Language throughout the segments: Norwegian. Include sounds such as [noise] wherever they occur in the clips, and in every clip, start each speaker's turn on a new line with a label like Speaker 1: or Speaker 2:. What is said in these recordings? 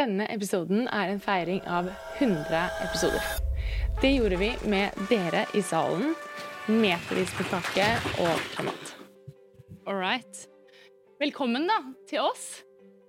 Speaker 1: Denne episoden er en feiring av 100 episoder. Det gjorde vi med dere i salen, metervis med kake og tomat.
Speaker 2: All right. Velkommen da, til oss.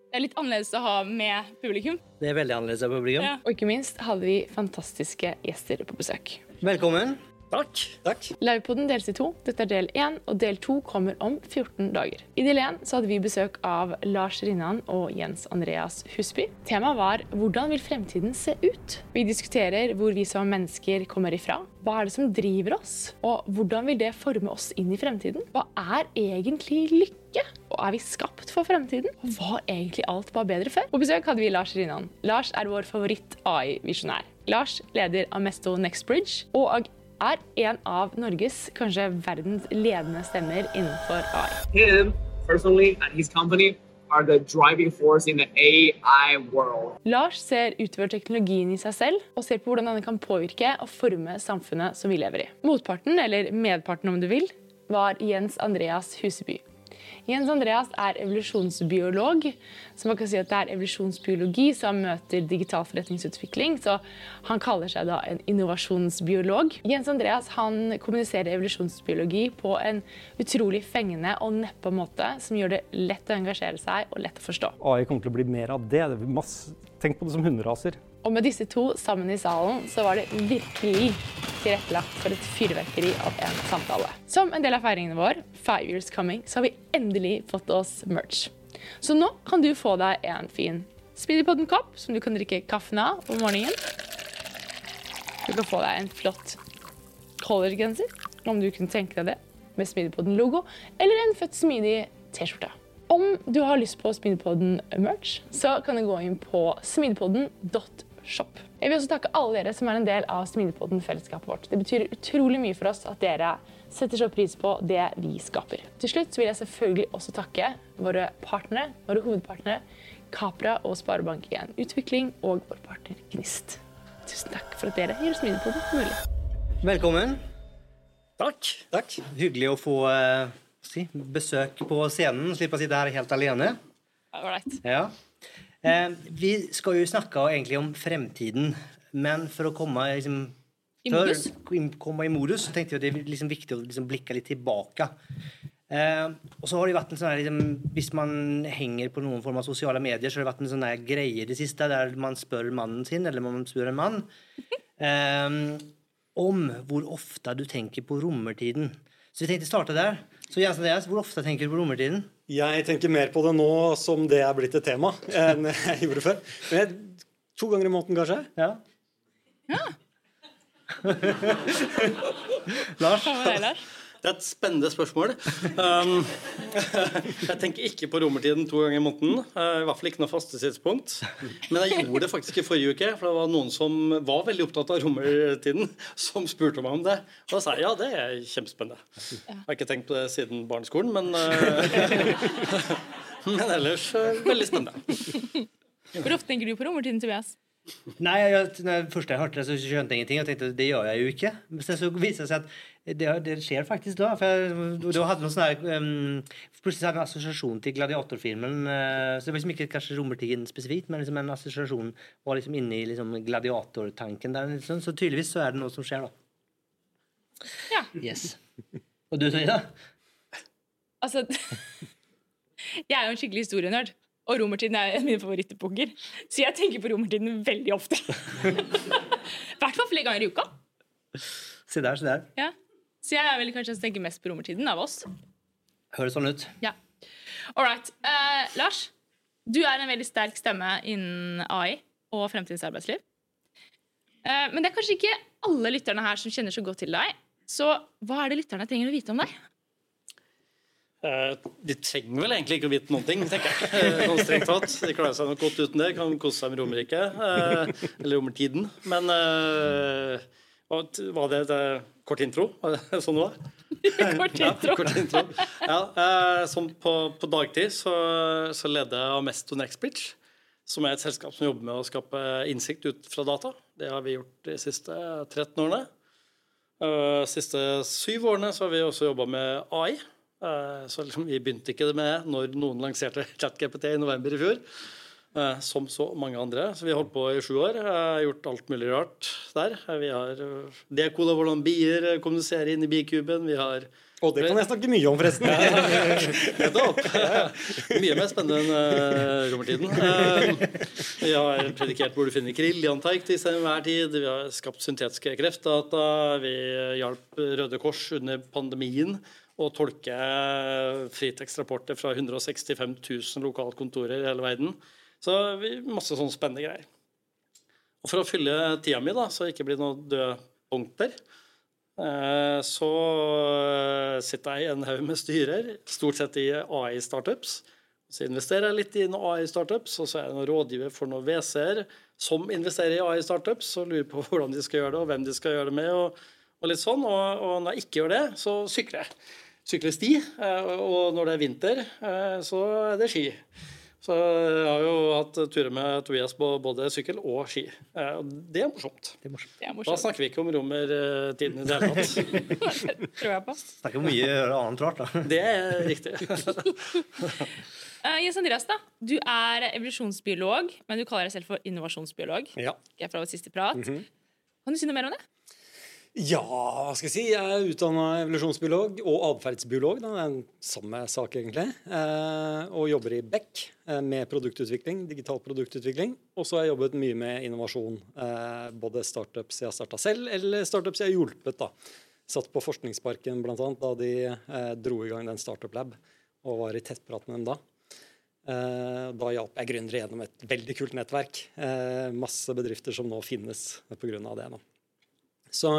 Speaker 2: Det er litt annerledes å ha med publikum.
Speaker 3: Det er veldig annerledes å ha publikum.
Speaker 2: Ja.
Speaker 1: Og ikke minst hadde vi fantastiske gjester på besøk.
Speaker 3: Velkommen.
Speaker 4: Takk. Takk.
Speaker 1: Livepoden deles i to. Dette er del én, og del to kommer om 14 dager. I del én så hadde vi besøk av Lars Rinnan og Jens Andreas Husby. Temaet var 'Hvordan vil fremtiden se ut?' Vi diskuterer hvor vi som mennesker kommer ifra. Hva er det som driver oss? Og hvordan vil det forme oss inn i fremtiden? Hva er egentlig lykke? Og er vi skapt for fremtiden? Og var egentlig alt bare bedre før? På besøk hadde vi Lars Rinnan. Lars er vår favoritt-AI-visjonær. Lars leder Amesto Nextbridge og er en av Norges, kanskje verdens ledende stemmer innenfor AI.
Speaker 5: him personally and his company are the driving force in the AI world.
Speaker 1: Lars ser utover teknologien i seg selv og ser på hvordan denne kan påvirke og forme samfunnet som vi lever i. Motparten, eller medparten om du vil, var Jens Andreas Huseby. Jens Andreas er evolusjonsbiolog, så man kan si at det er evolusjonsbiologi som møter digital forretningsutvikling. Så han kaller seg da en innovasjonsbiolog. Jens Andreas han kommuniserer evolusjonsbiologi på en utrolig fengende og neppe måte, som gjør det lett å engasjere seg og lett å forstå.
Speaker 4: AI kommer til å bli mer av det. det masse, tenk på det som hunderaser.
Speaker 1: Og med disse to sammen i salen, så var det virkelig tilrettelagt for et fyrverkeri av en samtale. Som en del av feiringen vår, Five Years Coming, så har vi endelig fått oss merch. Så nå kan du få deg en fin Speedypodden-kopp som du kan drikke kaffen av om morgenen. Du kan få deg en flott colorgenser, om du kunne tenke deg det, med Speedypodden-logo, eller en Født smidig T-skjorte. Om du har lyst på Smidigpodden-merch, så kan du gå inn på smidigpodden.shop. Jeg vil også takke alle dere som er en del av Smidigpodden-fellesskapet vårt. Det betyr utrolig mye for oss at dere setter så pris på det vi skaper. Til slutt vil jeg selvfølgelig også takke våre partnere, våre hovedpartnere, Capra og Sparebank1 Utvikling og vår partner Gnist. Tusen takk for at dere gjør Smidigpodden mulig.
Speaker 3: Velkommen.
Speaker 4: Takk. Takk.
Speaker 3: Hyggelig å få eh, si, besøk på scenen. Slippe å sitte her helt alene.
Speaker 2: Ålreit. right.
Speaker 3: Ja. Eh, vi skal jo snakke egentlig om fremtiden, men for å komme liksom,
Speaker 2: I modus?
Speaker 3: komme i modus, så tenkte jeg det er liksom viktig å liksom blikke litt tilbake. Eh, og så har det vært en sånn liksom, Hvis man henger på noen form av sosiale medier, så har det vært en sånn greie i det siste der man spør mannen sin, eller man spør en mann, [laughs] eh, om hvor ofte du tenker på romertiden. Så vi tenkte å starte der. Så Jens Andreas, hvor ofte tenker du på romertiden?
Speaker 4: Jeg tenker mer på det nå som det er blitt et tema, enn jeg gjorde før. Men jeg, to ganger i måneden, kanskje?
Speaker 3: Ja. [laughs] Lars?
Speaker 2: Hva med deg, Lars?
Speaker 6: Det er et spennende spørsmål. Um, [laughs] jeg tenker ikke på romertiden to ganger i måneden. uh, I hvert fall ikke noe fastesidspunkt. Men jeg gjorde det faktisk i forrige uke, for det var noen som var veldig opptatt av romertiden, som spurte meg om det. Og da sa jeg ja, det er kjempespennende. Jeg har ikke tenkt på det siden barneskolen, men, uh, [laughs] men ellers uh, veldig spennende.
Speaker 2: Hvor ofte tenker du på romertiden, Tobias?
Speaker 3: Nei, jeg, når jeg først jeg hørte det, så skjønte jeg ingenting. Jeg tenkte det gjør jeg jo ikke. Men så viser det seg at det, det skjer faktisk da. For jeg, da hadde noen sånne, um, Plutselig hadde jeg en assosiasjon til gladiatorfilmen. Uh, så det var liksom ikke kanskje romertiden spesifikt, men liksom en assosiasjon var liksom inne i liksom gladiatortanken der. Liksom. Så tydeligvis så er det noe som skjer, da.
Speaker 2: Ja.
Speaker 3: Yes. Og du, Frida?
Speaker 2: Altså [laughs] Jeg er jo en skikkelig historienerd. Og romertiden er en av mine favorittepoker. Så jeg tenker på romertiden veldig ofte. I [laughs] hvert fall flere ganger i uka.
Speaker 3: Se der, se der.
Speaker 2: Ja. Så jeg er vel kanskje den som tenker mest på romertiden av oss.
Speaker 3: Høres sånn ut.
Speaker 2: Ja. All right. Uh, Lars, du er en veldig sterk stemme innen AI og fremtidens arbeidsliv. Uh, men det er kanskje ikke alle lytterne her som kjenner så godt til deg. Så hva er det lytterne trenger å vite om deg?
Speaker 6: Uh, de trenger vel egentlig ikke å vite noen ting, tenker jeg. Uh, sånn strengt tatt. De klarer seg nok godt uten det. Kan kose seg med Romerriket. Uh, eller romertiden. Men var det, et kort intro? Var det sånn det var? [laughs]
Speaker 2: Kort intro.
Speaker 6: Ja, kort intro. Ja, sånn på, på dagtid så, så leder jeg Amesto Nextbridge, som er et selskap som jobber med å skape innsikt ut fra data. Det har vi gjort de siste 13 årene. De siste syv årene så har vi også jobba med AI. Uh, så liksom, vi begynte ikke det med når noen lanserte [laughs] ChatGPT i november i fjor. eh, som så mange andre. Så vi har holdt på i sju år. eh, gjort alt mulig rart der. Eh, Vi har dekoda hvordan bier eh, kommuniserer inn i bikuben. Vi har
Speaker 4: Og det kan jeg snakke mye om, forresten. [laughs]
Speaker 6: Nettopp. Ja, [laughs] ja. Mye mer spennende enn romertiden. Eh, vi har predikert hvor du finner krill i Antarktis til enhver tid. Vi har skapt syntetiske kreftdata. Vi hjalp Røde Kors under pandemien å tolke fritekstrapporter fra 165 000 lokalkontorer i hele verden. Så masse sånne spennende greier. Og For å fylle tida mi, da, så det ikke blir noen døde punkter, eh, så eh, sitter jeg i en haug med styrer, stort sett i AI-startups. Så investerer jeg litt i noen AI-startups, og så er jeg noen rådgiver for noen WC-er som investerer i AI-startups og lurer på [laughs] hvordan de skal gjøre det, og hvem de skal gjøre det med. og, og litt sånn. Og, og når jeg ikke gjør det, så sykler jeg. Sykler sti. eh, Og når det er vinter, eh, så er det ski. Så jeg har jo hatt turer med Tobias på både sykkel og ski. Eh, Og det er morsomt.
Speaker 3: Det er morsomt.
Speaker 1: Det er
Speaker 6: Da snakker vi ikke om romertiden i det hele tatt. [laughs]
Speaker 1: tror jeg på.
Speaker 3: Snakker om mye annet rart, da. [laughs]
Speaker 6: Det er riktig.
Speaker 1: Uh, [laughs] Jens Andreas, da. Du er evolusjonsbiolog, men du kaller deg selv for innovasjonsbiolog.
Speaker 4: Ja.
Speaker 1: Jeg er fra vår siste prat. Kan du si noe mer om det?
Speaker 4: Ja, hva skal jeg si? Jeg er utdanna evolusjonsbiolog og atferdsbiolog. Det er samme sak, egentlig. Eh, og jobber i Beck eh, med produktutvikling, digital produktutvikling. Og så har jeg jobbet mye med innovasjon. Eh, både startups jeg har starta selv, eller startups jeg har hjulpet. da. Satt på Forskningsparken annet, da de dro i gang den Startup Lab, og var i tettprat med dem da. Da hjalp jeg gründere gjennom et veldig kult nettverk. Masse bedrifter som nå finnes pga. det. da. Så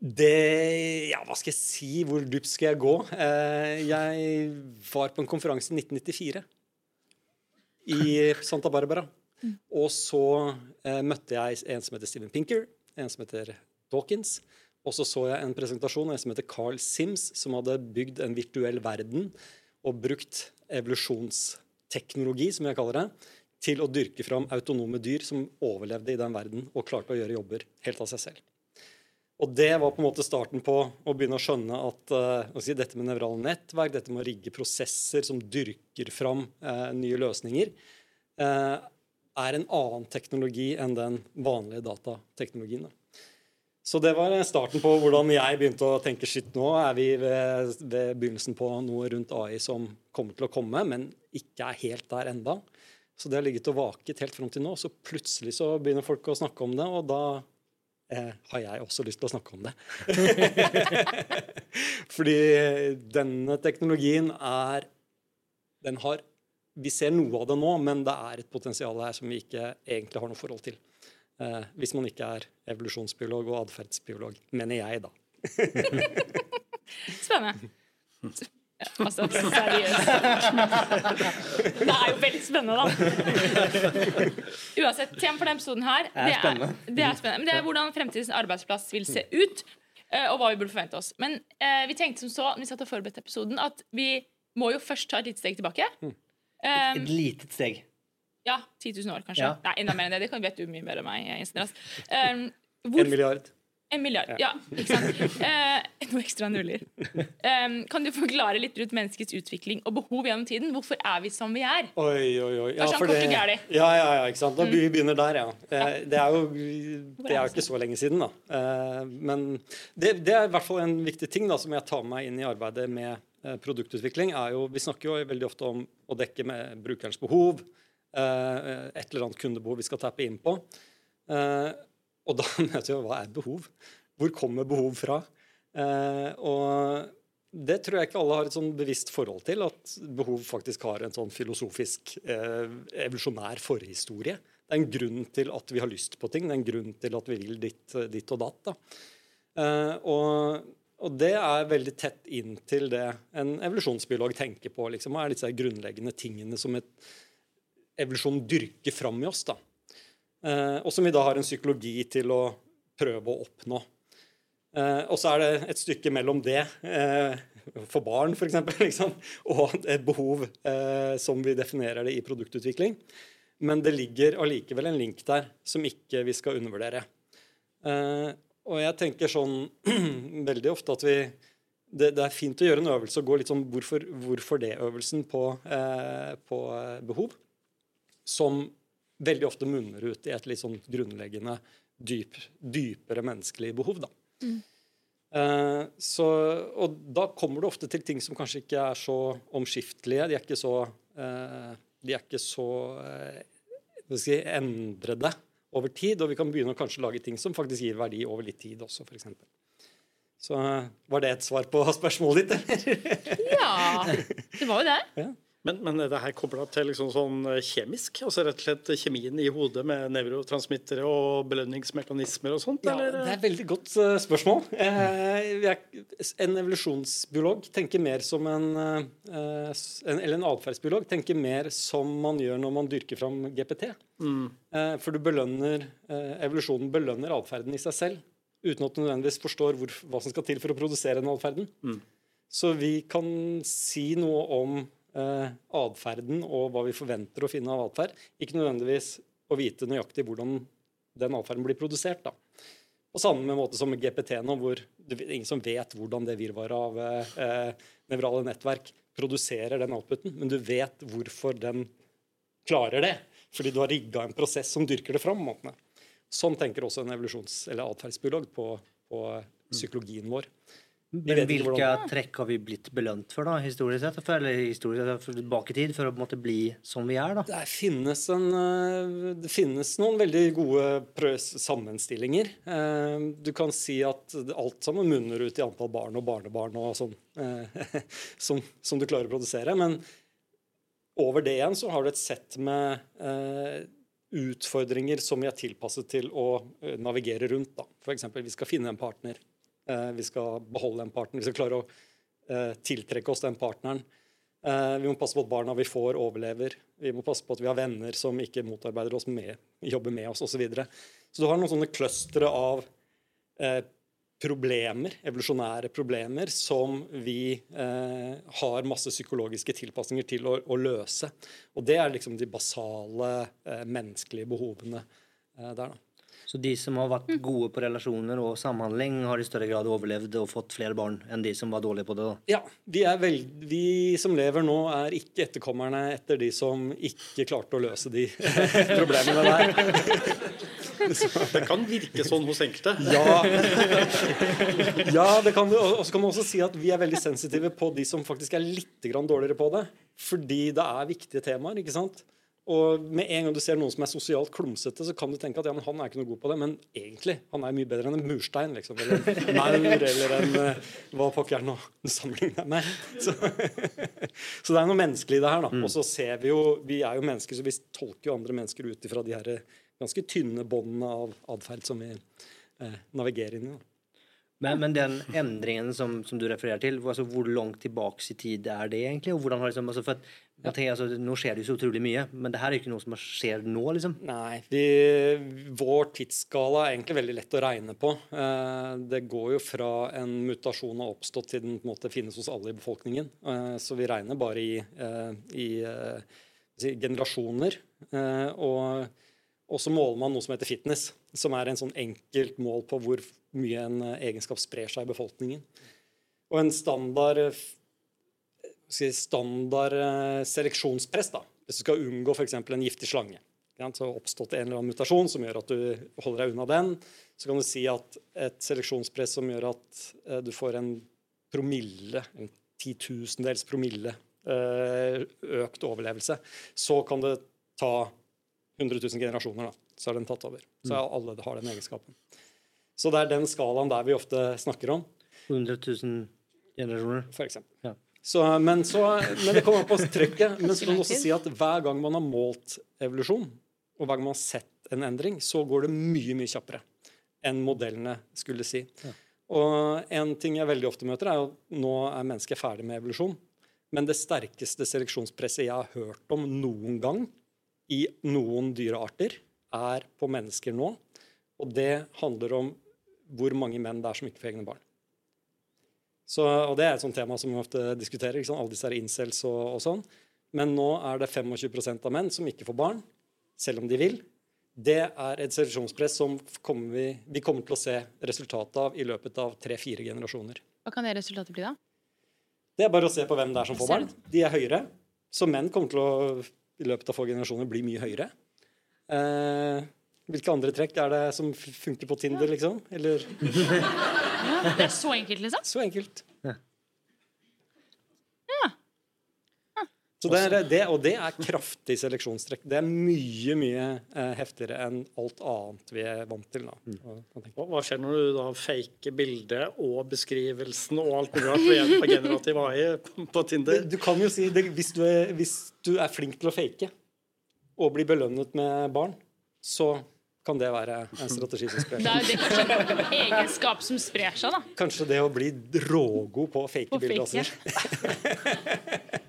Speaker 4: det Ja, hva skal jeg si? Hvor dypt skal jeg gå? Eh, jeg var på en konferanse i 1994 i Santa Barbara. Og så eh, møtte jeg en som heter Steven Pinker, en som heter Dawkins. Og så så jeg en presentasjon av en som heter Carl Sims, som hadde bygd en virtuell verden og brukt evolusjonsteknologi, som jeg kaller det, til å dyrke fram autonome dyr som overlevde i den verden og klarte å gjøre jobber helt av seg selv. Og det var på en måte starten på å begynne å skjønne at uh, si, dette med nevrale nettverk, dette med å rigge prosesser som dyrker fram uh, nye løsninger, uh, er en annen teknologi enn den vanlige datateknologien. Da. Så det var starten på hvordan jeg begynte å tenke shit, nå er vi ved, ved begynnelsen på noe rundt AI som kommer til å komme, men ikke er helt der enda. Så det har ligget og vaket helt fram til nå. Så plutselig så begynner folk å snakke om det, og da eh, har jeg også lyst til å snakke om det. [laughs] Fordi denne teknologien er Den har Vi ser noe av det nå, men det er et potensial her som vi ikke egentlig har noe forhold til. Eh, hvis man ikke er evolusjonsbiolog og atferdsbiolog, mener jeg, da. [laughs]
Speaker 1: Spennende. [laughs] Altså, seriøst. Det er jo veldig spennende, da. Uansett, tema for denne episoden her, det er, det er spennende. Men det er hvordan fremtidens arbeidsplass vil se ut, eh, og hva vi burde forvente oss. Men eh, vi tenkte som så, når vi satt og forberedte episoden, at vi må jo først ta et lite steg tilbake. Um,
Speaker 3: Et lite steg.
Speaker 1: ja, 10 000 år, kanskje.
Speaker 3: Ja.
Speaker 1: Nei, enda mer enn det. Det kan- vet du mye mer enn meg. Andreas. Um,
Speaker 4: En
Speaker 1: hvor,
Speaker 4: milliard.
Speaker 1: En milliard. Ja, ikke sant. Eh, noe ekstra nuller. Um, kan du forklare litt rundt menneskets utvikling og behov gjennom tiden? Hvorfor er vi som vi er?
Speaker 4: Oi, oi, oi. Ja, for det- Ja, ja, ja, ikke sant. Da vi begynner der, ja. Eh, Det er jo, det er ikke så lenge siden, da. Eh, Men det, det er i hvert fall en viktig ting da, som jeg tar med meg inn i arbeidet med eh, produktutvikling. er jo, Vi snakker jo veldig ofte om å dekke med brukerens behov. eh, Et eller annet kundebehov vi skal tappe inn på. Eh, Og da [laughs] møter vi hva er behov? Hvor kommer behov fra? Eh, Og det tror jeg ikke alle har et sånn bevisst forhold til, at behov faktisk har en sånn filosofisk, eh, evolusjonær forhistorie. Det er en grunn til at vi har lyst på ting, det er en grunn til at vi vil ditt, ditt og datt. Da. Eh, og, og det er veldig tett inn til det en evolusjonsbiolog tenker på. Liksom, hva er disse grunnleggende tingene som et evolusjon dyrker fram i oss? da. Eh, og som vi da har en psykologi til å prøve å oppnå. Eh, og så er det et stykke mellom det, eh, for barn f.eks., liksom, [laughs] og et behov eh, som vi definerer det i produktutvikling. Men det ligger allikevel en link der som ikke vi skal undervurdere. Og jeg tenker sånn [clears throat] veldig ofte at vi det, det er fint å gjøre en øvelse og gå litt sånn hvorfor, hvorfor det-øvelsen på, eh, på eh, behov. som veldig ofte munner ut i et litt sånn grunnleggende, dyp, dypere menneskelig behov. da. Eh, så, og da kommer det ofte til ting som kanskje ikke er så omskiftelige. De er ikke så, uh, de er ikke så uh, si, endrede over tid. Og vi kan begynne å kanskje lage ting som faktisk gir verdi over litt tid også, f.eks. Så var det et svar på [laughs] spørsmålet ditt, eller?
Speaker 1: Ja, det var jo det.
Speaker 6: Men, men er det her kobla til liksom sånn eh, kjemisk? Altså rett og slett kjemien i hodet med nevrotransmittere og belønningsmekanismer og sånt?
Speaker 4: Ja,
Speaker 6: eller?
Speaker 4: det er et veldig godt eh, spørsmål. Eh, en evolusjonsbiolog tenker mer som en, en Eller en atferdsbiolog tenker mer som man gjør når man dyrker fram GPT. Mm. for du belønner Evolusjonen belønner atferden i seg selv uten at du nødvendigvis forstår hvor, hva som skal til for å produsere den atferden. Så vi kan si noe om eh, atferden og hva vi forventer å finne av atferd. Ikke nødvendigvis å vite nøyaktig hvordan den atferden blir produsert. da. På samme måte som GPT nå, hvor det er ingen som vet hvordan det virvaret av eh, nevrale nettverk produserer den outputen, men du vet hvorfor den klarer det. Fordi du har rigga en prosess som dyrker det fram. Sånn tenker også en evolusjons- eller atferdsbiolog på, på psykologien vår.
Speaker 3: Men hvilke
Speaker 4: hvordan-
Speaker 3: trekk har vi blitt belønt for, da, historisk sett? For, eller historisk sett, for tilbake i tid, for å på en måte bli som vi er, da?
Speaker 4: Det finnes, en, eh, det finnes noen veldig gode sammenstillinger. Eh, Du kan si at alt sammen munner ut i antall barn og barnebarn og sånn, eh, [laughs] som, som du klarer å produsere. Men over det igjen så har du et sett med eh, utfordringer som vi er tilpasset til å navigere rundt. da. F.eks. vi skal finne en partner. Eh, vi skal beholde den partneren. Vi skal klare å eh, tiltrekke oss den partneren. Eh, vi må passe på at barna vi får, overlever. Vi må passe på at vi har venner som ikke motarbeider oss med, jobber med oss osv. Så, videre. så du har noen sånne clustre av problemer, evolusjonære problemer, som vi eh, har masse psykologiske tilpasninger til å, å løse. Og det er liksom de basale eh, menneskelige behovene eh, der, da.
Speaker 3: Så de som har vært gode på relasjoner og samhandling, har i større grad overlevd og fått flere barn enn de som var dårlige på det? da.
Speaker 4: Ja, vi, er vel, vi som lever nå, er ikke etterkommerne etter de som ikke klarte å løse de [laughs] problemene der. [laughs]
Speaker 6: Det kan virke sånn hos enkelte.
Speaker 4: Ja, ja det kan du. Og så kan man også si at vi er veldig sensitive på de som faktisk er litt dårligere på det. Fordi det er viktige temaer. ikke sant? Og med en gang du ser noen som er sosialt klumsete, så kan du tenke at ja, men han er ikke noe god på det. Men egentlig, han er mye bedre enn en murstein, liksom. Eller en [laughs] maur, eller en eh, Hva pokker er det nå sammenligner sammenligner med? [laughs] Så, [laughs] så det er noe menneskelig i det her, da. Og så ser vi jo Vi er jo mennesker, så vi tolker jo andre mennesker ut ifra de her eh, ganske tynne båndene av atferd som vi eh, navigerer inn i. da.
Speaker 3: Men, men den endringen som, som du refererer til, altså hvor langt tilbake i tid er det egentlig? Og hvordan har liksom, altså for at, jeg tenker, altså, Nå skjer det jo så utrolig mye, men det her er jo ikke noe som skjer nå, liksom.
Speaker 4: Nei, De, vår tidsskala er egentlig veldig lett å regne på. Eh, det går jo fra en mutasjon har oppstått til den på en måte finnes hos alle i befolkningen. Eh, så vi regner bare i, eh, i eh, generasjoner. Og, og så måler man noe som heter fitness, som er en sånn enkelt mål på hvor mye en egenskap sprer seg i befolkningen. Og en standard si, standard eh, seleksjonspress, da, hvis du skal unngå f.eks. en giftig slange. Så har oppstått en eller annen mutasjon som gjør at du holder deg unna den. Så kan du si at et seleksjonspress som gjør at eh, du får en promille, en titusendels promille eh, økt overlevelse, så kan det ta 100 000 generasjoner, da. Så er den tatt over. Så alle har den egenskapen. Så det er den skalaen der vi ofte snakker om.
Speaker 3: 100 000 generasjoner.
Speaker 4: For eksempel.
Speaker 3: Ja.
Speaker 4: Så, men, så, men det kommer an på trykket. Men så kan du også si at hver gang man har målt evolusjon, og hver gang man har sett en endring, så går det mye mye kjappere enn modellene skulle si. Og en ting jeg veldig ofte møter, er at nå er mennesket ferdig med evolusjon. Men det sterkeste seleksjonspresset jeg har hørt om noen gang i noen dyrearter, er på mennesker nå. Og det handler om hvor mange menn det er som ikke får egne barn. Så, og Det er et sånt tema som vi ofte diskuterer. Ikke sant? Alle disse er incels og, og sånn. Men nå er det 25% av menn som ikke får barn, selv om de vil. Det er et seleksjonspress som kommer vi, vi kommer til å se resultatet av i løpet av tre-fire generasjoner.
Speaker 1: Hva kan det resultatet bli, da?
Speaker 4: Det er bare å se på hvem det er som får barn. De er høyere. Så menn kommer til å i løpet av få generasjoner bli mye høyere. Eh, hvilke andre trekk er det som funker på Tinder, liksom? Eller [laughs]
Speaker 1: Det er så enkelt, liksom.
Speaker 4: så enkelt.
Speaker 3: Ja.
Speaker 1: Ja.
Speaker 4: Så det er, det, og det er kraftig seleksjonstrekk. Det er mye mye eh, heftigere enn alt annet vi er vant til. Da. Og
Speaker 6: Hva, hva skjer når du da faker bildet og beskrivelsen og alt mulig rart ved hjelp av generativ AI på Tinder?
Speaker 4: Du kan jo si det, hvis, du er, hvis du er flink til å fake og blir belønnet med barn, så kan det være en strategi som sprer seg.
Speaker 1: Det er jo det kanskje en egenskap som sprer seg, da.
Speaker 4: Kanskje det å bli rågod på å fake
Speaker 1: På
Speaker 4: bilder.
Speaker 1: fake. [laughs]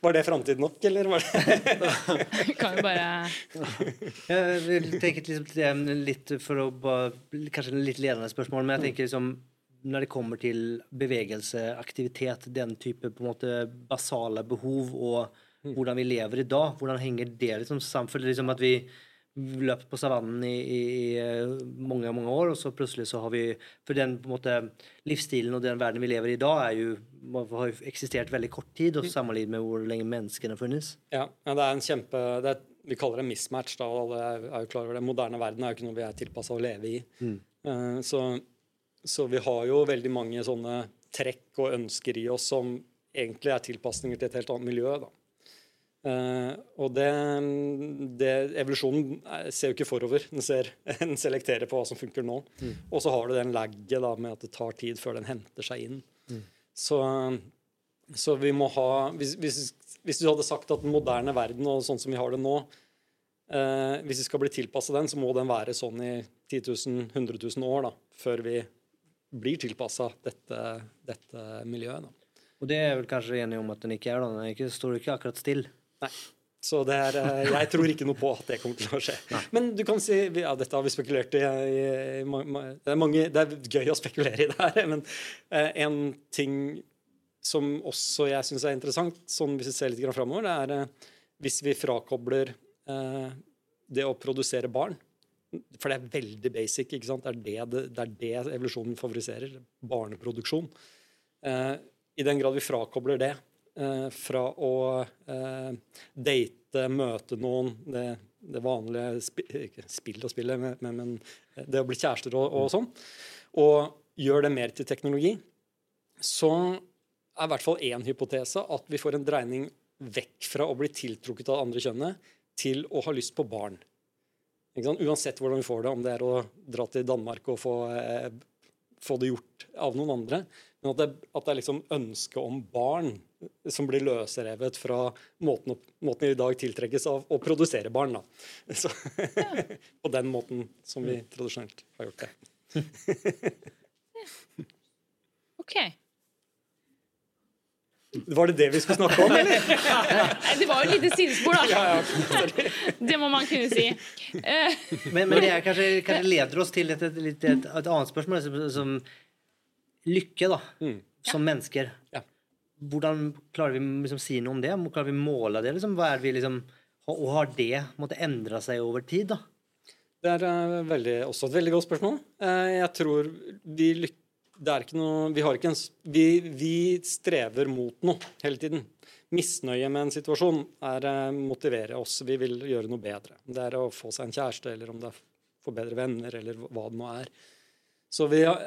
Speaker 4: Var det framtid nok, eller var det [laughs]
Speaker 1: kan jo bare
Speaker 3: Jeg vil tenke liksom, det litt for å bare, Kanskje et litt ledende spørsmål, men jeg tenker liksom når det kommer til bevegelse, aktivitet, den type på en måte basale behov, og hvordan vi lever i dag, hvordan henger det liksom sammen? For liksom at vi løp på savannen i, i, i eh, mange mange år, og så plutselig så har vi For den på en måte livsstilen og den verden vi lever i i dag, er jo, har jo eksistert veldig kort tid, og sammenlignet med hvor lenge menneskene har funnes.
Speaker 4: Ja, ja, det er en kjempe det er, Vi kaller det mismatch. da, og alle er, jo klar over det. Moderne verden er jo ikke noe vi er tilpassa å leve i. Eh, så, så vi har jo veldig mange sånne trekk og ønsker i oss som egentlig er tilpasninger til et helt annet miljø. da. Eh, og det, det, Evolusjonen er- ser jo ikke forover, den, ser, [laughs] den selekterer på hva som funker nå. Og så har du den lagget da, med at det tar tid før den henter seg inn. Så, så vi må ha hvis, hvis, hvis du hadde sagt at den moderne verden og sånn som vi har det nå uh, Hvis vi skal bli tilpassa den, så må den være sånn i 10 000, 100 000 år da, før vi blir tilpassa dette, dette miljøet. Da.
Speaker 3: Og det er vel kanskje enige om at den ikke er, da. Den er ikke, står ikke akkurat stille.
Speaker 4: Nei. Så det er, eh, jeg tror ikke noe på at det kommer til å skje. Men du kan si ja, Dette har vi spekulert i. i, i ma- det, er mange, det er gøy å spekulere i det her, men eh, en ting som også jeg syns er interessant, sånn hvis vi ser litt framover, det er eh, hvis vi frakobler eh, det å produsere barn. For det er veldig basic. ikke sant? Det er det, det, er det evolusjonen favoriserer. Barneproduksjon. Eh, I den grad vi frakobler det eh, fra å eh, date, møte noen, det, det vanlige sp ikke spill og spillet, men, men, men det å bli kjærester og, og sånn, og gjør det mer til teknologi, så er i hvert fall én hypotese at vi får en dreining vekk fra å bli tiltrukket av det andre kjønnet til å ha lyst på barn. Uansett hvordan vi får det, om det er å dra til Danmark og få, eh, få det gjort av noen andre. Men at det, at det er liksom ønsket om barn som blir løsrevet fra måten, måten vi i dag tiltrekkes av å produsere barn. Da. [laughs] Så, på den måten som vi tradisjonelt har gjort det. [laughs]
Speaker 1: OK.
Speaker 4: Var det det vi skulle snakke om, eller?
Speaker 1: Det var jo et lite sidespor, da.
Speaker 4: Ja, ja.
Speaker 1: Det må man kunne si. Eh,
Speaker 3: Men, men det er kanskje, kanskje leder oss til et, et, et, et, et annet spørsmål, som, som lykke, da, som mennesker.
Speaker 4: Ja.
Speaker 3: Hvordan klarer vi å liksom, si noe om det? Klarer vi å måle det? Liksom? Hva er det vi liksom, og har det måtte endre seg over tid? da?
Speaker 4: Det er eh, veldig, også et veldig godt spørsmål. Eh, jeg tror vi lykkes det er ikke noe, vi, har ikke en, vi, vi strever mot noe hele tiden. Misnøye med en situasjon er å motivere oss. Vi vil gjøre noe bedre. Det er å få seg en kjæreste, eller om det er å få bedre venner, eller hva det nå er. Så vi har,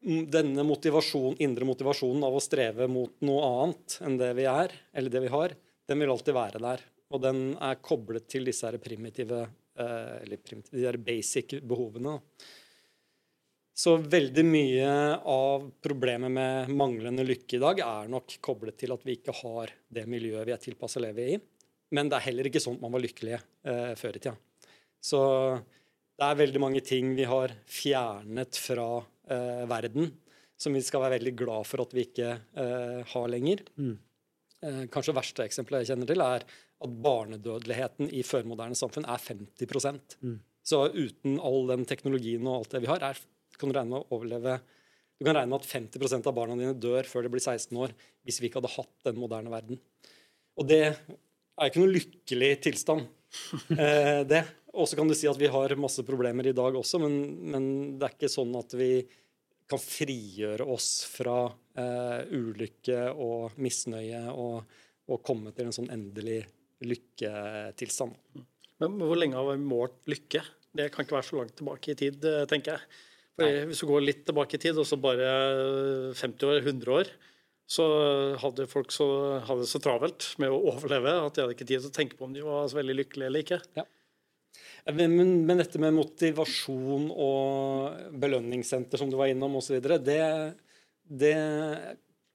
Speaker 4: denne motivasjon, indre motivasjonen av å streve mot noe annet enn det vi er, eller det vi har, den vil alltid være der. Og den er koblet til disse her primitive, eh, eller primitive, de her basic behovene. Så veldig mye av problemet med manglende lykke i dag er nok koblet til at vi ikke har det miljøet vi er tilpassa å leve i. Men det er heller ikke sånn at man var lykkelig eh, før i tida. Så det er veldig mange ting vi har fjernet fra eh, verden som vi skal være veldig glad for at vi ikke eh, har lenger. Eh, kanskje verste eksempelet jeg kjenner til, er at barnedødeligheten i førmoderne samfunn er 50 mm. Så uten all den teknologien og alt det vi har, er, kan du regne med å overleve Du kan regne med at 50% av barna dine dør før de blir 16 år hvis vi ikke hadde hatt den moderne verden. Og det er ikke noe lykkelig tilstand. [laughs] Eh, det. Og så kan du si at vi har masse problemer i dag også, men, men det er ikke sånn at vi kan frigjøre oss fra eh, ulykke og misnøye og, og komme til en sånn endelig lykketilstand.
Speaker 6: Men hvor lenge har vi målt lykke? Det kan ikke være så langt tilbake i tid, eh, tenker jeg. Fordi hvis du går litt tilbake i tid, og så bare 50 år, 100 år, så hadde folk så, hadde det så travelt med å overleve at de hadde ikke tid til å tenke på om de var så veldig lykkelige eller ikke.
Speaker 4: Ja. Men, men, dette med motivasjon og belønningssenter, som du var innom, osv., det, det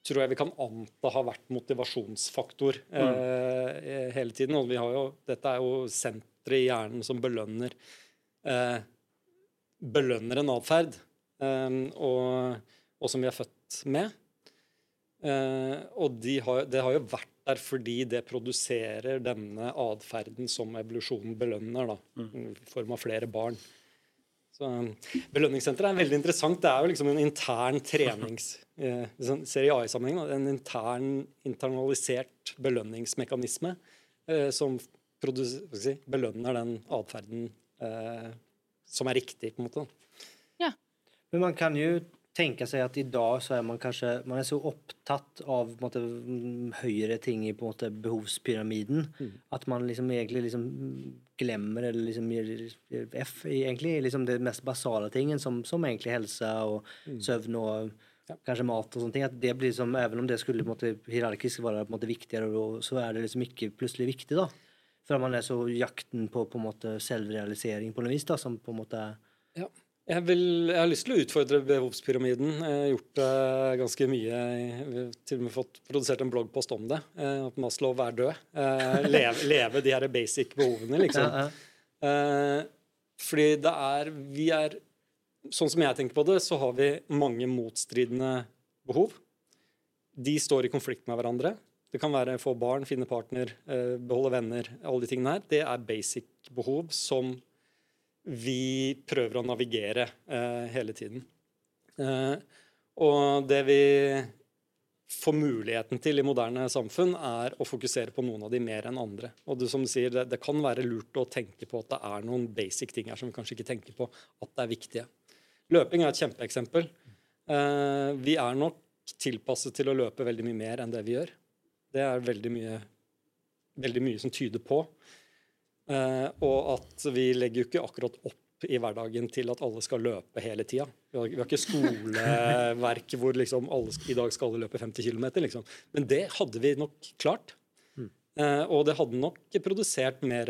Speaker 4: tror jeg vi kan anta har vært motivasjonsfaktor eh, hele tiden. Og vi har jo, dette er jo senteret i hjernen som belønner eh, belønner en atferd, eh, og, og som vi er født med. Eh, og de har, det har jo vært der fordi det produserer denne atferden som evolusjonen belønner, da, i form av flere barn. Så Belønningssenteret er veldig interessant. Det er jo liksom en intern trenings... [laughs] Eh, hvis man ser i AI-sammenheng, en intern, internalisert belønningsmekanisme eh, som si, belønner den atferden eh, som er riktig, på en måte. Ja.
Speaker 3: Men man kan jo tenke seg at i dag så er man kanskje man er så opptatt av måte, mm, høyere ting i på en måte, behovspyramiden at man liksom egentlig liksom glemmer eller liksom gir F egentlig liksom det mest basale tingen, som, som egentlig helse og søvn og kanskje mat og sånne ting. At det blir liksom, Even om det skulle på en måte, hierarkisk være på en måte viktigere, så er det liksom ikke plutselig viktig, da. For man er så jakten på på en måte selvrealisering på noe vis, da, som på en måte
Speaker 4: Ja. Jeg, vil, jeg har lyst til å utfordre behovspyramiden. Jeg har gjort det ganske mye. Vi har til og med fått produsert en bloggpost om det. eh, At Maslow er død. Eh, Leve, [laughs] leve de her basic behovene, liksom.
Speaker 3: Ja, ja.
Speaker 4: Eh, fordi det er Vi er Sånn som jeg tenker på det, så har vi mange motstridende behov. De står i konflikt med hverandre. Det kan være få barn, finne partner, eh, beholde venner. Alle de tingene her. Det er basic behov som vi prøver å navigere eh, hele tiden. Eh, og det vi får muligheten til i moderne samfunn, er å fokusere på noen av de mer enn andre. Og du, som sier, det, kan være lurt å tenke på at det er noen basic ting her som vi kanskje ikke tenker på at det er viktige. Løping er et kjempeeksempel. Eh, vi er nok tilpasset til å løpe veldig mye mer enn det vi gjør. Det er veldig mye, veldig mye som tyder på. Eh, og at vi legger jo ikke akkurat opp i hverdagen til at alle skal løpe hele tida. Vi, har- vi har ikke skoleverk [laughs] hvor liksom alle i dag skal løpe 50 km. Liksom. Men det hadde vi nok klart. Eh, og det hadde nok produsert mer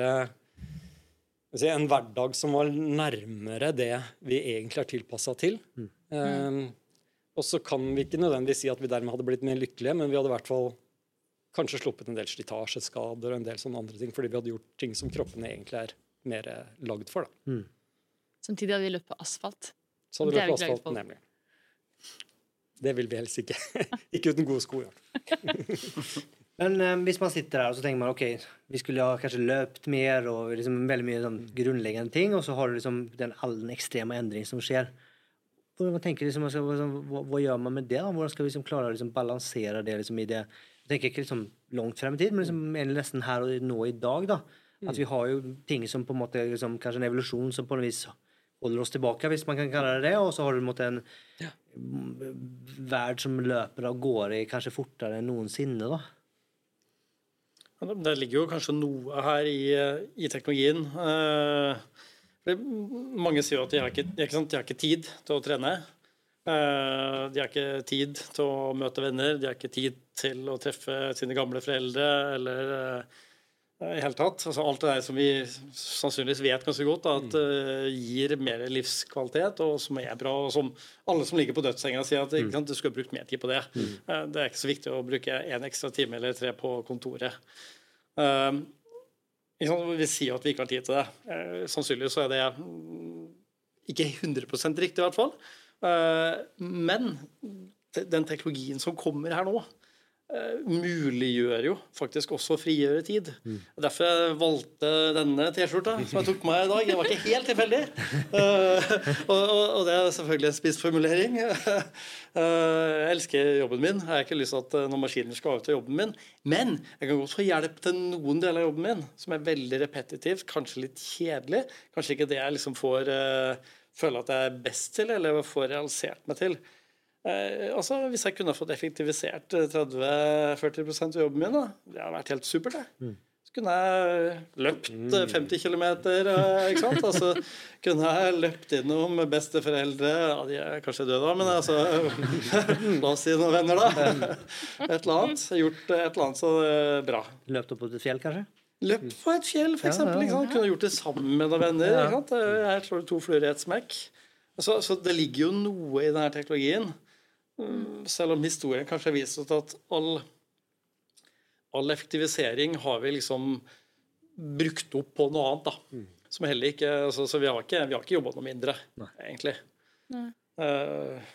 Speaker 4: si, en hverdag som var nærmere det vi egentlig er tilpassa til. Eh, og så kan vi ikke nødvendigvis si at vi dermed hadde blitt mer lykkelige, men vi hadde i hvert fall kanskje sluppet en del slitasjeskader og en del sånne andre ting, fordi vi hadde gjort ting som kroppene egentlig er mer lagd for. da.
Speaker 1: Samtidig hadde vi løpt på asfalt.
Speaker 4: Så hadde
Speaker 1: vi løpt
Speaker 4: på
Speaker 1: for.
Speaker 4: nemlig. Det vil vi helst ikke. [laughs] ikke uten gode sko. Ja. [laughs]
Speaker 3: Men um, hvis man sitter der og så tenker man ok, vi skulle ha kanskje løpt mer og liksom veldig mye sånn grunnleggende ting, og så har du liksom den, all den ekstreme endringen som skjer. Hvordan tenker liksom, altså, liksom, hva, hva gjør man med det? da? Hvordan skal vi liksom klare å liksom, balansere det liksom, i det tenker ikke liksom, langt frem i tid, men liksom, nesten her og nå i dag. da. At vi har jo ting som på en måte liksom, Kanskje en evolusjon som på en vis holder oss tilbake, hvis man kan kalle det det. Og så har du en måte en mm, verd som løper av gårde kanskje fortere enn noensinne. da.
Speaker 6: Ja, Det ligger jo kanskje noe her i, i teknologien. Eh, mange sier at de har ikke, de har ikke tid til å trene. Eh, De har ikke tid til å møte venner, de har ikke tid til å treffe sine gamle foreldre eller eh, i hele tatt. Altså alt det der som vi sannsynligvis vet ganske godt da, at eh, gir mer livskvalitet, og som er bra. og som Alle som ligger på dødssenga sier at ikke sant, du skulle brukt mer tid på det. Eh, Det er ikke så viktig å bruke en ekstra time eller tre på kontoret. Uh, sant, vi sier jo at vi ikke har tid til det. Sannsynligvis så er det mm, ikke 100% riktig, i hvert fall. Eh, men den teknologien som kommer her nå, eh, muliggjør jo faktisk også å frigjøre tid. Derfor jeg valgte denne T-skjorta som jeg tok på meg i dag. Det var ikke helt tilfeldig. Eh, og, det er selvfølgelig en spissformulering. Eh, jeg elsker jobben min. Jeg har ikke lyst til at noen maskiner skal avta jobben min. Men jeg kan godt få hjelp til noen deler av jobben min som er veldig repetitivt, kanskje litt kjedelig. Kanskje ikke det jeg liksom får føle at jeg er best til, eller får realisert meg til. Eh, altså, Hvis jeg kunne fått effektivisert eh, 30-40 av jobben min, da, det hadde vært helt supert. det. Så kunne jeg løpt eh, 50 km. Ikke sant? [laughs] Altså, kunne jeg løpt innom besteforeldre Ja, de er kanskje døde, da, men altså [laughs] La oss si noen venner, da. Et eller annet. Gjort et eller annet så eh, bra.
Speaker 3: Løpt opp på et fjell, kanskje?
Speaker 6: Løpt på et fjell, for
Speaker 3: Ja,
Speaker 6: eksempel.
Speaker 3: ja,
Speaker 6: Kunne gjort det sammen med noen venner.
Speaker 3: Ja.
Speaker 6: Ikke sant? Jeg slår to fluer i ett smekk. Så, så det ligger jo noe i denne teknologien. Mm, Selv om historien kanskje har vist oss at all, all effektivisering har vi liksom brukt opp på noe annet. da. Som heller ikke, altså, Så vi har ikke, vi har ikke jobba noe mindre, egentlig. Eh,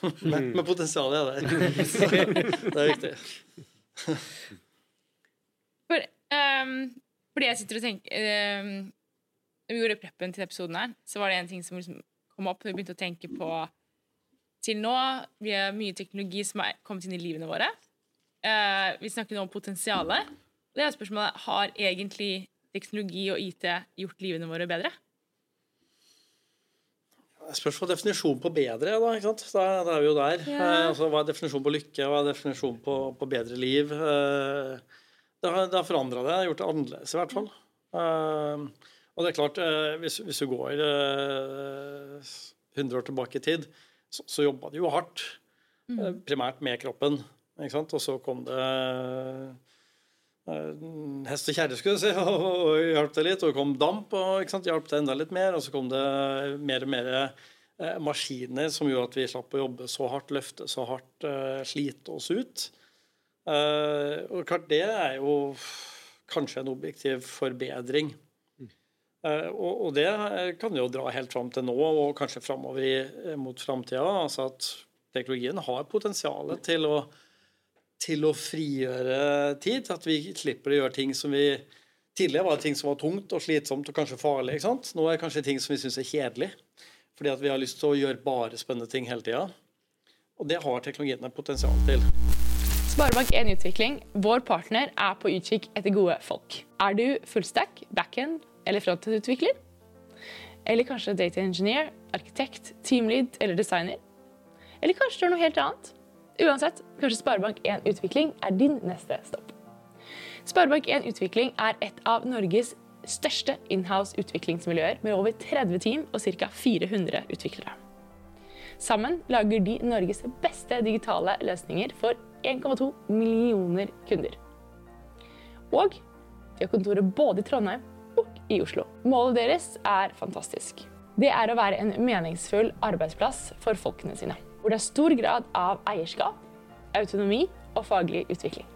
Speaker 6: [laughs] men, men potensialet er der. [laughs] [laughs] det er viktig.
Speaker 1: Ehm, fordi jeg sitter og tenker um, Når vi gjorde preppen til episoden her, så var det en ting som liksom kom opp. Vi begynte å tenke på Til nå vi har mye teknologi som er kommet inn i livene våre. Uh, vi snakker nå om potensialet. Det er spørsmålet har egentlig teknologi og IT gjort livene våre bedre.
Speaker 6: Spørs på definisjonen på bedre da, ikke sant? Da, da er vi jo der.
Speaker 1: Ja.
Speaker 6: Eh, altså, hva er definisjonen på lykke? Hva er definisjonen på, på bedre liv? Eh, det har, det har forandra det. Gjort det annerledes, i hvert fall. Uh, og det er klart, uh, hvis, hvis du går uh, 100 år tilbake i tid, så, så jobba de jo hardt. eh, primært med kroppen. Ikke sant? Og så kom det eh, hest og kjerre, skulle jeg si, [laughs] og, og hjalp det litt. Og det kom damp og ikke sant, hjalp det enda litt mer. Og så kom det mer og mer eh, maskiner som gjorde at vi slapp å jobbe så hardt, løfte så hardt, eh, slite oss ut. Eh, og klart, det er jo kanskje en objektiv forbedring. Eh, og, og det kan jo dra helt fram til nå, og kanskje framover mot framtida. Altså at teknologien har potensial til å til å frigjøre tid. At vi slipper å gjøre ting som vi Tidligere var det ting som var tungt og slitsomt og kanskje farlig. ikke sant? Nå er det kanskje ting som vi syns er kjedelig. Fordi at vi har lyst til å gjøre bare spennende ting hele tida. Og det har teknologien et potensial til.
Speaker 7: Sparebank1 Utvikling, vår partner, er på utkikk etter gode folk. Er du fullstack, backend eller frontend-utvikler? Eller kanskje data engineer, arkitekt, teamlead eller designer? Eller kanskje du er noe helt annet? Uansett, kanskje Sparebank1 Utvikling er din neste stopp. Sparebank1 Utvikling er et av Norges største inhouse utviklingsmiljøer med over 30 team og ca. 400 utviklere. Sammen lager de Norges beste digitale løsninger for 1,2 millioner kunder. Og de har kontorer både i Trondheim og i Oslo. Målet deres er fantastisk. Det er å være en meningsfull arbeidsplass for folkene sine. Hvor det er stor grad av eierskap, autonomi og faglig utvikling.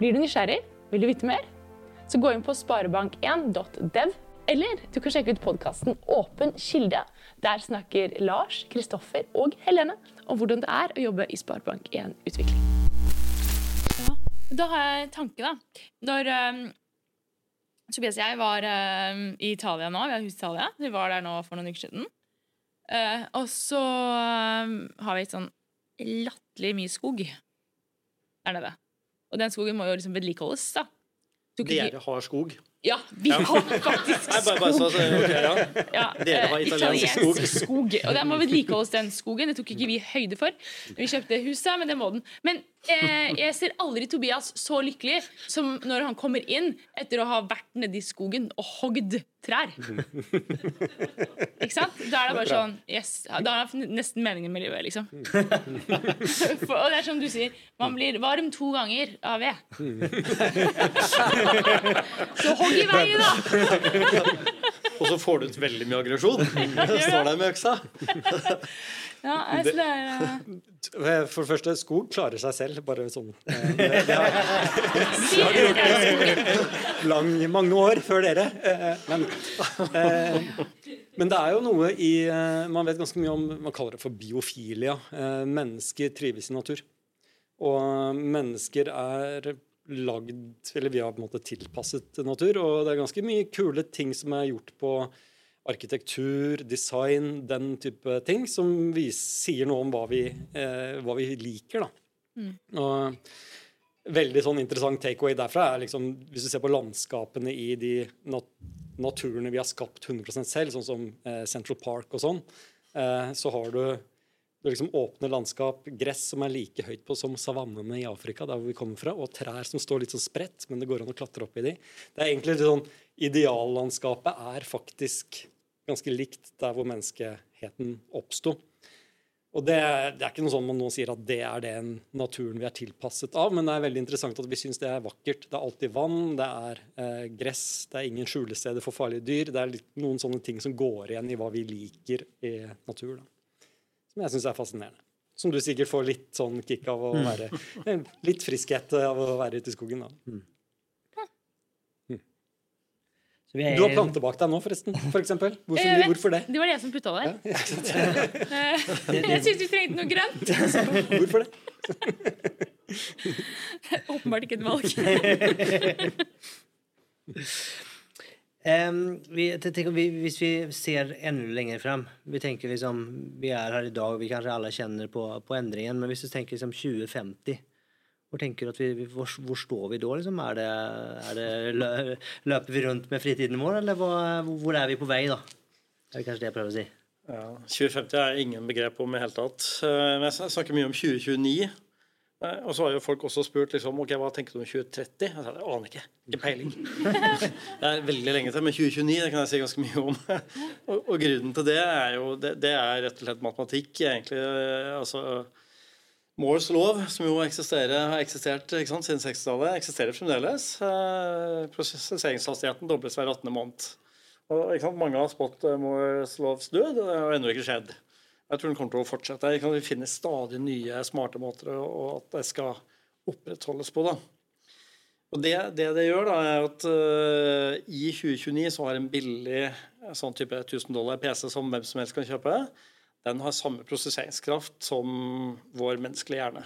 Speaker 7: Blir du nysgjerrig? Vil du vite mer? Så gå inn på sparebank1.dev, eller du kan sjekke ut podkasten Åpen kilde. Der snakker Lars, Kristoffer og Helene om hvordan det er å jobbe i Sparebank1 Utvikling.
Speaker 1: Da har jeg en tanke, da. Når um, Tobias og jeg var um, i Italia nå, vi har hus i Italia, vi var der nå for noen uker siden. Uh, og så um, har vi sånn latterlig mye skog der nede. Og den skogen må jo liksom vedlikeholdes, da.
Speaker 6: Dere har skog.
Speaker 1: Ja, vi har faktisk
Speaker 6: skog. ja. har
Speaker 1: eh,
Speaker 6: italiensk skog.
Speaker 1: skog. Og der må vedlikeholdes, den skogen. Det tok ikke vi høyde for. Vi kjøpte huset, men det må den. Men eh, jeg ser aldri Tobias så lykkelig som når han kommer inn etter å ha vært nedi skogen og hogd trær. Ikke sant? Da er det bare sånn yes, Da er det nesten meningen med livet, liksom. For, og det er som du sier, man blir varm to ganger av ved. [laughs] Så hogg i veien, da! [laughs]
Speaker 6: Og så får du ut veldig mye aggresjon. [laughs] Står der med øksa. [laughs]
Speaker 1: Ja, altså, det er eh,
Speaker 4: For det første, skog klarer seg selv. Bare sånn
Speaker 1: sier det er skogen.
Speaker 4: lang, mange år før dere. Eh, Men, eh, men det er jo noe i eh, Man vet ganske mye om Man kaller det for biofilia. Eh, Mennesker trives i natur. Og mennesker er lagd Eller vi har på en måte tilpasset natur. Og det er ganske mye kule ting som er gjort på arkitektur, design, den type ting, som vi sier noe om hva vi, eh, hva vi liker. da. Og veldig sånn interessant takeaway derfra er liksom, hvis du ser på landskapene i de nat naturene vi har skapt 100% selv, sånn som eh, Central Park og sånn, eh, så har du liksom åpne landskap, gress som er like høyt på som savannene i Afrika, der hvor vi kommer fra, og trær som står litt sånn spredt, men det går an å klatre opp i de. Det er egentlig litt sånn Ideallandskapet er faktisk ganske likt der hvor menneskeheten oppsto. Og det, det, er ikke noe sånn man nå sier at det er den naturen vi er tilpasset av, men det er veldig interessant at vi syns det er vakkert. Det er alltid vann, det er eh, gress, det er ingen skjulesteder for farlige dyr. Det er litt, noen sånne ting som går igjen i hva vi liker i natur. Da. Som jeg syns er fascinerende. Som du sikkert får litt sånn kick av å mm. være Litt friskhet av å være ute i skogen. da. Mm. Er... Du har planter bak deg nå, forresten. For eksempel. [laughs] hvorfor, hvorfor, det?
Speaker 1: Det var det jeg som putta der. Ja, [laughs] jeg syns vi trengte noe grønt. [laughs]
Speaker 4: hvorfor det?
Speaker 1: det åpenbart ikke et valg.
Speaker 3: Um, vi, tenker, vi, hvis vi ser enda lenger frem Vi tenker liksom, vi er her i dag, vi kanskje alle kjenner på, på endringen, men hvis vi tenker liksom 2050 hvor vi, hvor, hvor står vi da? Liksom? Er det, er det, løper vi rundt med fritiden vår, eller hvor, hvor er vi på vei? da? Det er kanskje det jeg prøver å si.
Speaker 6: Ja, 2050 er ingen begrep om i hele tatt. Eh, men jeg snakker mye om 2029. Og så har jo folk også spurt liksom, ok, hva tenker du om 2030. Jeg sa, jeg aner ikke. Ikke peiling. [laughs] det er veldig lenge til, men 2029 det kan jeg si ganske mye om. og, og, grunnen til det er jo det, det, er rett og slett matematikk. egentlig, altså Moores lov, som jo har eksistert sant, siden 60-tallet, eksisterer fremdeles. Eh, prosesseringshastigheten dobles hver 18. måned. Og, sant, mange har spådd eh, Moores lovs død, og det har ennå ikke skjedd. Jeg tror den kommer til å fortsette. Vi finner stadig nye smarte måter og at det skal opprettholdes på. da. Og Det det, det gjør, da, er at uh, i 2029 så har en billig sånn type 1000 dollar PC som hvem som helst kan kjøpe, den har samme prosesseringskraft som vår menneskelige hjerne.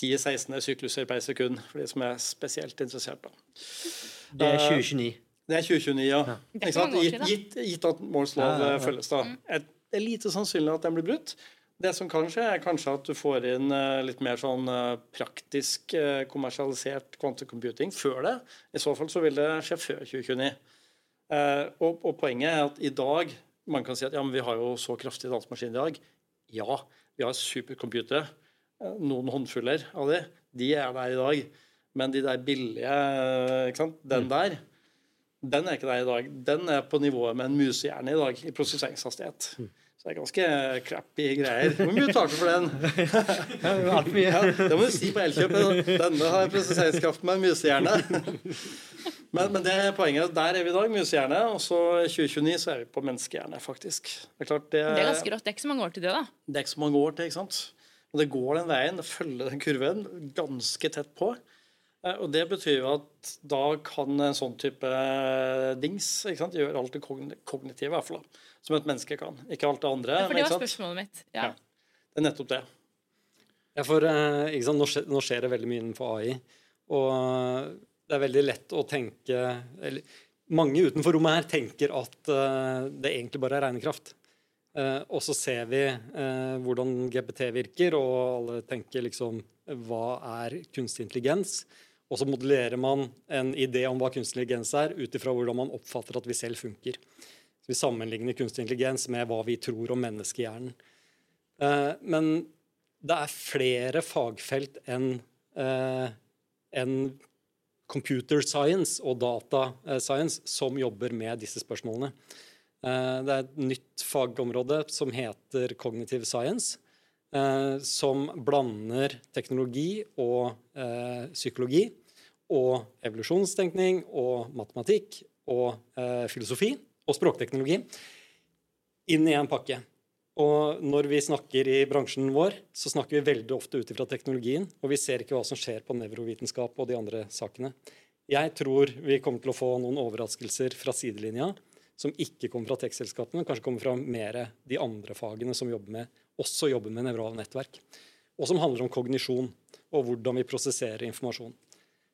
Speaker 6: 10-16 sykluser per sekund, for de som er spesielt interessert. Da.
Speaker 3: Det er 2029. Uh,
Speaker 6: det er 2029, ja. ja. Gitt, gitt, gitt, at Moores lov ja, ja, følges. da. Mm. Det er lite sannsynlig at den blir brutt. Det som kan skje, er kanskje at du får inn uh, litt mer sånn uh, praktisk uh, kommersialisert quantum før det. I så fall så vil det skje før 2029. Og, og, poenget er at i dag man kan si at ja, men vi har jo så kraftige datamaskin i dag. Ja, vi har supercomputere. Eh, noen håndfuller av de. De er der i dag. Men de der billige? Den mm. der, den er ikke der i dag. Den er på nivået med en musehjerne i dag i prosesseringshastighet. Mm. Så det er ganske crappy greier. Hvor mye tar du for den? [laughs] ja, det må du si på Elkjøp. Denne har prosesseringskraft med en musehjerne. [laughs] Men, men, det er poenget. Der er vi i dag, musehjerne. Og så i 2029 så er vi på menneskehjerne, faktisk.
Speaker 1: Det er, klart, det, det er ganske rått. Det er ikke så mange år til det, da.
Speaker 6: Det er ikke så mange år til, ikke sant. Og det går den veien. Det følger den kurven ganske tett på. Eh, og det betyr jo at da kan en sånn type dings ikke sant, gjøre alt det kognitive, i hvert fall. Som et menneske kan. Ikke alt det andre.
Speaker 1: Ja, for det var spørsmålet mitt. Ja. ja.
Speaker 6: Det er nettopp det.
Speaker 4: Ja, for sant, nå skjer, nå skjer det veldig mye innenfor AI. Og det er veldig lett å tenke eller, Mange utenfor rommet her tenker at uh, det egentlig bare er regnekraft. Uh, og så ser vi uh, hvordan GPT virker, og alle tenker liksom Hva er kunstig intelligens? Og så modellerer man en idé om hva kunstig intelligens er, ut ifra hvordan man oppfatter at vi selv funker. Vi sammenligner kunstig intelligens med hva vi tror om menneskehjernen. men det er flere fagfelt enn en computer science og data science som jobber med disse spørsmålene. Eh, det er et nytt fagområde som heter cognitive science, eh, som blander teknologi og eh, psykologi og evolusjonstenkning og matematikk og filosofi og språkteknologi inn i en pakke. Og når vi snakker i bransjen vår, så snakker vi veldig ofte ut ifra teknologien, og vi ser ikke hva som skjer på nevrovitenskap og de andre sakene. Jeg tror vi kommer til å få noen overraskelser fra sidelinja som ikke kommer fra tekstselskapene, kanskje kommer fra mer de andre fagene som jobber med, også jobber med nevrale nettverk. Og som handler om kognisjon og hvordan vi prosesserer informasjon.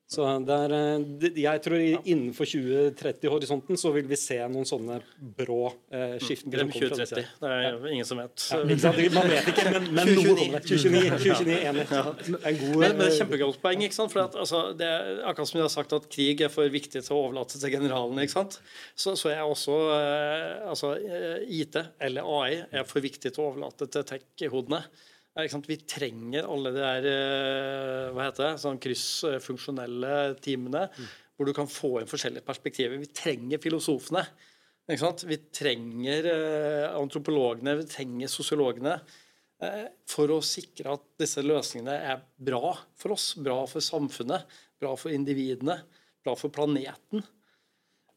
Speaker 4: Så det er, eh, jeg tror innenfor 2030-horisonten så vil vi se noen sånne brå eh, skifter.
Speaker 6: Glem
Speaker 4: som kommer
Speaker 6: 2030. Det er ingen som vet.
Speaker 4: Ja. Man vet ikke, men, men noe kommer. 2029, 2029 enig. En god,
Speaker 6: Men, er
Speaker 4: eh,
Speaker 6: kjempegodt poeng. ikke sant? For at, altså, det er akkurat som de har sagt at krig er for viktig til å overlate til generalene. ikke sant? Så, så er også eh, altså, IT eller AI er for viktig til å overlate til tech-hodene. Vi trenger alle de der eh, hva heter det, sånn kryssfunksjonelle teamene, hvor du kan få inn forskjellige perspektiver. Vi trenger filosofene. Ikke sant? Vi trenger eh, antropologene, vi trenger sosiologene. eh, For å sikre at disse løsningene er bra for oss, bra for samfunnet, bra for individene, bra for planeten.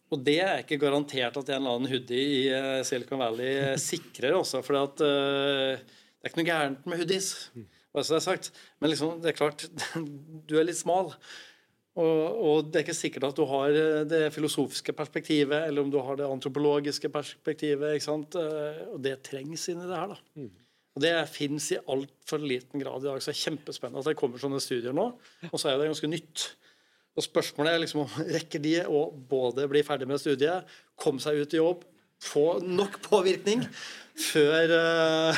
Speaker 6: Og det er ikke garantert at en eller annen hoodie i eh, Silicon Valley sikrer også. For at, eh, det er ikke noe gærent med hoodies, bare så det er sagt. Men liksom, det er klart, [laughs] du er litt smal. Og, og det er ikke sikkert at du har eh, det filosofiske perspektivet, eller om du har det antropologiske perspektivet. ikke sant? Eh, Og det trengs inn i det her. da. Og Det fins i altfor liten grad i dag. Så det er kjempespennende at det kommer sånne studier nå. Og så er det ganske nytt. Og Spørsmålet er liksom om rekker de å både bli ferdig med studiet, komme seg ut i jobb, få nok påvirkning før uh,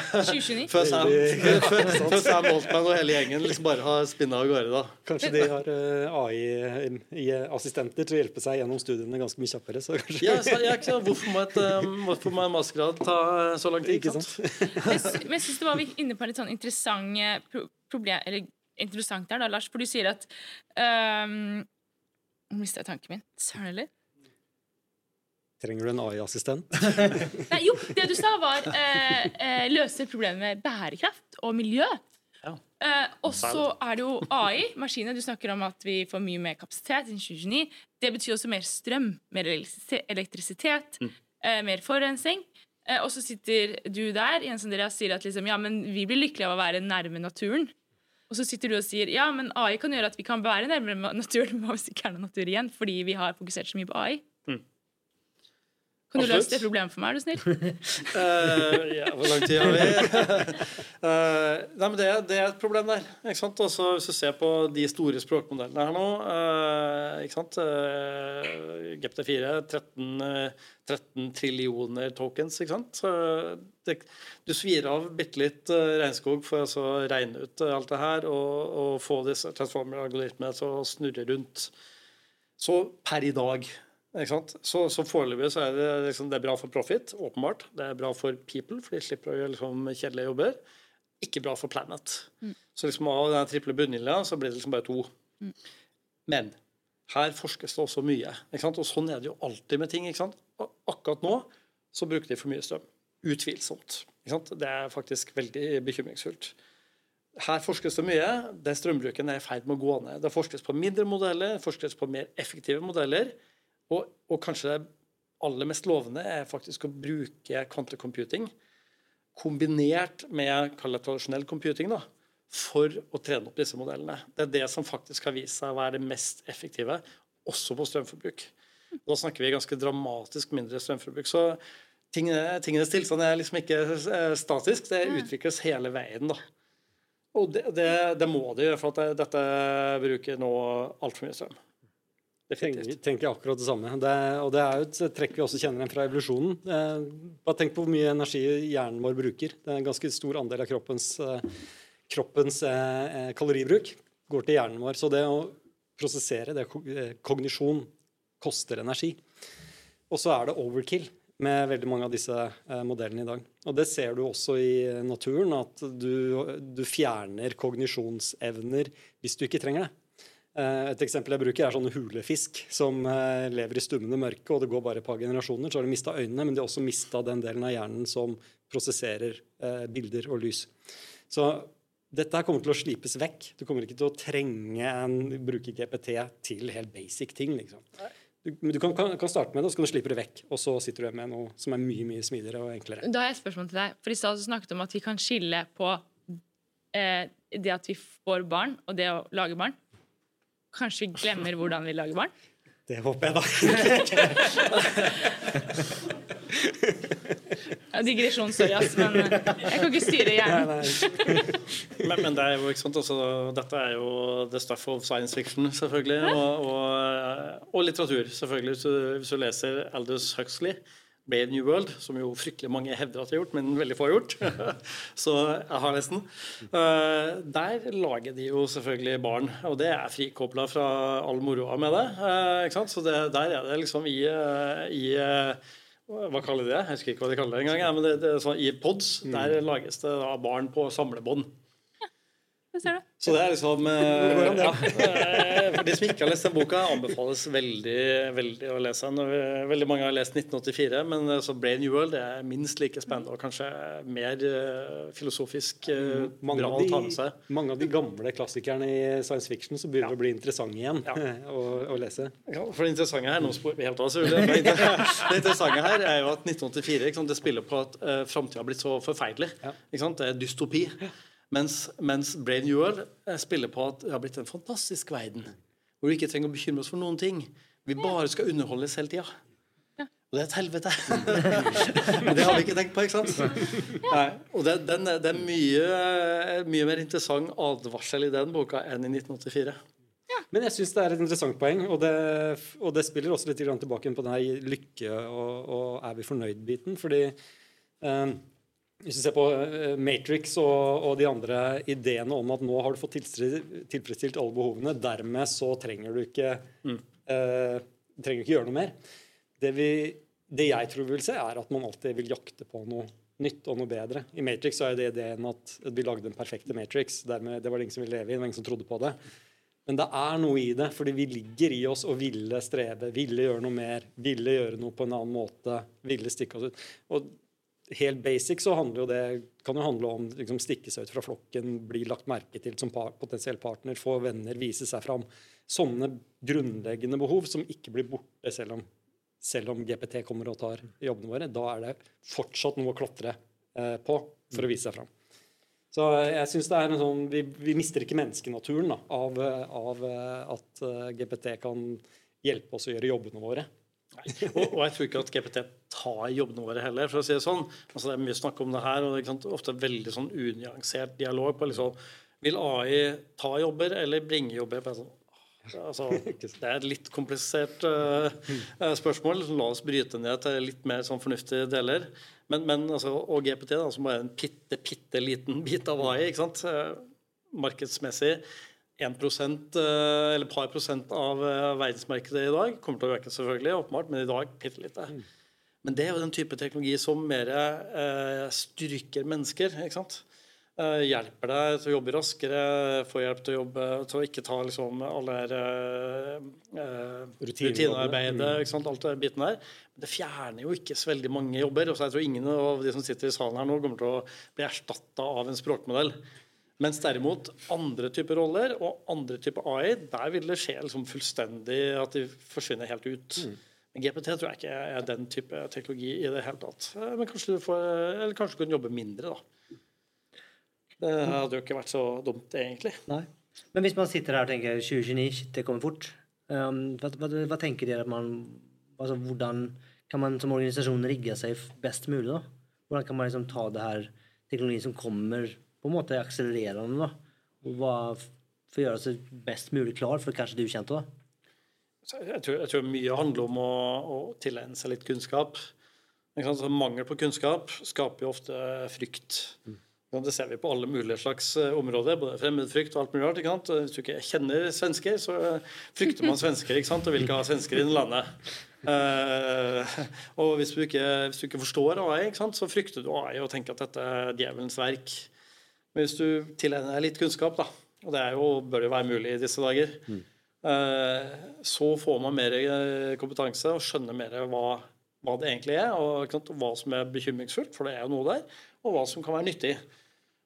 Speaker 6: før Sam, før, før, Sam Altman og hele gjengen liksom bare har spinna av gårde. da.
Speaker 4: Kanskje de har uh, AI-assistenter til å hjelpe seg gjennom studiene ganske mye kjappere. Så kanskje
Speaker 6: Ja, så, ja, så? Hvorfor må, et, um, hvorfor må en mastergrad ta så lang tid?
Speaker 4: Ikke sant?
Speaker 1: Men jeg sy- men jeg syns det var vi inne på en litt sånn interessant eh, pro problem Eller interessant der, da, Lars, for du sier at um, mista jeg tanken min. Søren heller.
Speaker 4: Trenger du en AI-assistent? [laughs]
Speaker 1: Nei, jo, det du sa, var eh, eh, løse problemet med bærekraft og miljø.
Speaker 6: Ja.
Speaker 1: Eh, og så er det jo AI, maskiner. Du snakker om at vi får mye mer kapasitet innen 2029. Det betyr også mer strøm, mer elektrisitet, elektrisitet, eh, mer forurensning. Eh, og så sitter du der Jens Andreas, sier at liksom, ja, men vi blir lykkelige av å være nærme naturen. Og så sitter du og sier ja, men AI kan gjøre at vi kan være nærmere naturen. Men [laughs] hva hvis det ikke er noe natur igjen, fordi vi har fokusert så mye på AI? Kan du løse det problemet for meg, er du snill?
Speaker 6: uh, [laughs] ja, hvor lang tid har vi? uh, [laughs] nei, men det, det er et problem der. ikke sant? Også hvis du ser på de store språkmodellene her nå uh, ikke sant? Uh, GPT4 13, eh, 13 trillioner tokens. ikke sant? Så det, du svir av bitte litt regnskog for altså å regne ut alt det her og, og få disse transformer-algoritmene til å snurre rundt. Så per i dag? Så, så foreløpig så er det, liksom, det er bra for profit, åpenbart. Det er bra for people, for de slipper å gjøre liksom, kjedelige jobber. Ikke bra for planet. Så liksom av den triple bunnlinja så blir det liksom bare to. Men her forskes det også mye. Og sånn er det jo alltid med ting. Akkurat nå så bruker de for mye strøm. Utvilsomt. Det er faktisk veldig bekymringsfullt. Her forskes det mye. Den strømbruken er i ferd med å gå ned. Det forskes på mindre modeller, forskes på mer effektive modeller. Og, og kanskje det aller mest lovende er faktisk å bruke kvantecomputing kombinert med tradisjonell computing da, for å trene opp disse modellene. Det er det som faktisk har vist seg å være det mest effektive, også på strømforbruk. Da snakker vi ganske dramatisk mindre strømforbruk. Så tingene, tingenes tilstand er liksom ikke eh, statisk, det utvikles hele veien. da. Og det, det, det må det gjøre, for at dette bruker nå altfor mye strøm.
Speaker 4: Tenker, tenker jeg akkurat det samme. Det, og det er jo et trekk vi også kjenner igjen fra evolusjonen. Eh, bare tenk på hvor mye energi hjernen vår bruker. Det er en ganske stor andel av kroppens, eh, kroppens eh, eh, kaloribruk går til hjernen vår. Så det å prosessere, det er eh, kognisjon, koster energi. Og så er det overkill med veldig mange av disse eh, modellene i dag. Og det ser du også i naturen, at du, du fjerner kognisjonsevner hvis du ikke trenger det. Eh, Et eksempel jeg bruker er sånne hulefisk som eh, lever i stummende mørke, og det går bare et par generasjoner, så har de mista øynene, men de har også mista den delen av hjernen som prosesserer eh, bilder og lys. Så dette her kommer til å slipes vekk. Du kommer ikke til å trenge en bruke GPT til helt basic ting. liksom. Du, du kan, kan, kan starte med det, og så kan du slippe det vekk. Og så sitter du igjen med noe som er mye mye smidigere og enklere.
Speaker 1: Da har jeg et spørsmål til deg. For I stad snakket du om at vi kan skille på eh, det at vi får barn, og det å lage barn. Kanskje vi glemmer hvordan vi lager barn?
Speaker 4: Det håper jeg, da. [laughs]
Speaker 1: Ja, digresjon, sorry, ass, men eh, jeg kan ikke styre hjernen.
Speaker 6: Men, men det er jo, ikke sant, altså, dette er jo the stuff of science fiction, selvfølgelig. Og, og, og litteratur, selvfølgelig. Hvis du, hvis du leser Aldous Huxley, Brave New World, som jo fryktelig mange hevder at de har gjort, men veldig få har gjort. [laughs] Så jeg har nesten. Eh, der lager de jo selvfølgelig barn, og det er frikobla fra all moroa med det. eh, ikke sant? Så det, der er det liksom i, eh, i hva kaller de det? Jeg husker ikke hva de kaller det engang. Men det, det er sånn, I pods der lages det da barn på samlebånd.
Speaker 1: Ser du.
Speaker 6: Så det er liksom [laughs] ja, eh, [laughs] For de som ikke har lest den boka, anbefales veldig veldig å lese den. Eh, Veldig mange har lest 1984, men eh, så Brain New World det er minst like spennende og kanskje mer filosofisk eh,
Speaker 4: Mange
Speaker 6: bra
Speaker 4: av,
Speaker 6: å ta med
Speaker 4: de,
Speaker 6: seg.
Speaker 4: mange av de gamle klassikerne i science fiction så begynner det å bli interessante igjen
Speaker 6: Ja. [laughs]
Speaker 4: å, å lese.
Speaker 6: Ja, for Det interessante her nå spør vi helt av, selvfølgelig. Det det interessante her er jo at 1984 ikke sant, det spiller på at uh, framtida har blitt så forferdelig. Ikke sant? Det er dystopi. Mens, mens Brain Newell eh, spiller på at det har blitt en fantastisk verden. Hvor vi ikke trenger å bekymre oss for noen ting. Vi bare skal underholdes hele tida. Og det er et helvete. [laughs] Men det har vi ikke tenkt på, ikke sant? Nei. Og det, den, er- det er mye, mye mer interessant advarsel i den boka enn i 1984.
Speaker 4: Men jeg syns det er et interessant poeng, og det, og det spiller også litt tilbake på denne lykke- og, og er vi fornøyd-biten. Fordi eh, hvis du ser på eh, Matrix og, og de andre ideene om at nå har du fått tilfredsstilt, alle behovene, dermed så trenger du ikke eh, trenger ikke gjøre noe mer. Det, vi, det jeg tror vi vil se, er at man alltid vil jakte på noe nytt og noe bedre. I Matrix så er det ideen at vi lagde den perfekte Matrix. Dermed, det var det ingen som ville leve i, det var ingen som trodde på det. Men det er noe i det, fordi vi ligger i oss og ville strebe, ville gjøre noe mer, ville gjøre noe på en annen måte, ville stikke oss ut. Og helt basic så jo det, kan jo handle om liksom, stikke seg ut fra flokken, bli lagt merke til som par, potensiell partner, få venner, vise seg fram. Sånne grunnleggende behov som ikke blir borte selv om, selv om GPT kommer og tar jobbene våre. Da er det fortsatt noe å klatre eh, på for å vise seg fram. Så jeg synes det er en sånn, vi, vi mister ikke menneskenaturen da, av, eh, av eh, at eh, GPT kan hjelpe oss å gjøre jobbene våre.
Speaker 6: Og, og jeg tror ikke at GPT tar jobbene våre heller, for å si det sånn. Altså, det er mye snakk om det her, og det er ofte veldig sånn unyansert dialog på liksom Vil AI ta jobber eller bringe jobber? Bare sånn, Altså, [laughs] det er et litt komplisert uh, spørsmål. La oss bryte ned til litt mer sånn fornuftige deler. Men, men altså, og GPT, da, som bare er en bitte, bitte liten bit av AI, ikke sant? Uh, markedsmessig 1 uh, eller par prosent av uh, verdensmarkedet i dag kommer til å øke, selvfølgelig, åpenbart, men i dag bitte lite. Men det er jo den type teknologi som mer eh, styrker mennesker. ikke sant? Eh, hjelper deg til å jobbe raskere, får hjelp til å jobbe til å ikke ta liksom alle uh, uh, rutinearbeidet, ikke sant, alt det biten der. Men det fjerner jo ikke så veldig mange jobber. og så jeg tror ingen av de som sitter i salen her nå, kommer til å bli erstatta av en språkmodell. Mens derimot andre typer roller og andre typer AI, der vil det skje liksom fullstendig at de forsvinner helt ut. Men GPT tror jeg ikke er den type teknologi i det hele tatt. Men kanskje du, får, eller kanskje du kan jobbe mindre, da. Det hadde jo ikke vært så dumt, egentlig.
Speaker 3: Nei. Men hvis man sitter her og tenker 2029, shit, det kommer fort. Um, hva, hva, hva tenker dere at man altså, Hvordan kan man som organisasjon rigge seg best mulig? da? Hvordan kan man liksom ta det her teknologien som kommer, på en måte akselererende, da? Og hva for å gjøre seg best mulig klar for kanskje det ukjente? da?
Speaker 6: Jeg tror, jeg tror mye handler om å, å tilegne seg litt kunnskap. Ikke sant? Så mangel på kunnskap skaper jo ofte frykt. Det ser vi på alle mulige slags eh, områder, både fremmedfrykt og alt mulig rart. Hvis du ikke kjenner svensker, så eh, frykter man svensker ikke sant? og vil ikke ha svensker i landet. Uh, og hvis du, ikke, hvis du ikke forstår AI, ikke sant? så frykter du AI og tenker at dette er djevelens verk. Men hvis du tilegner deg litt kunnskap, da, og det er jo, bør jo være mulig i disse dager, mm. så får man mer eh, kompetanse og skjønner mer hva, hva det egentlig er, og sant, hva som er bekymringsfullt, for det er jo noe der, og hva som kan være nyttig.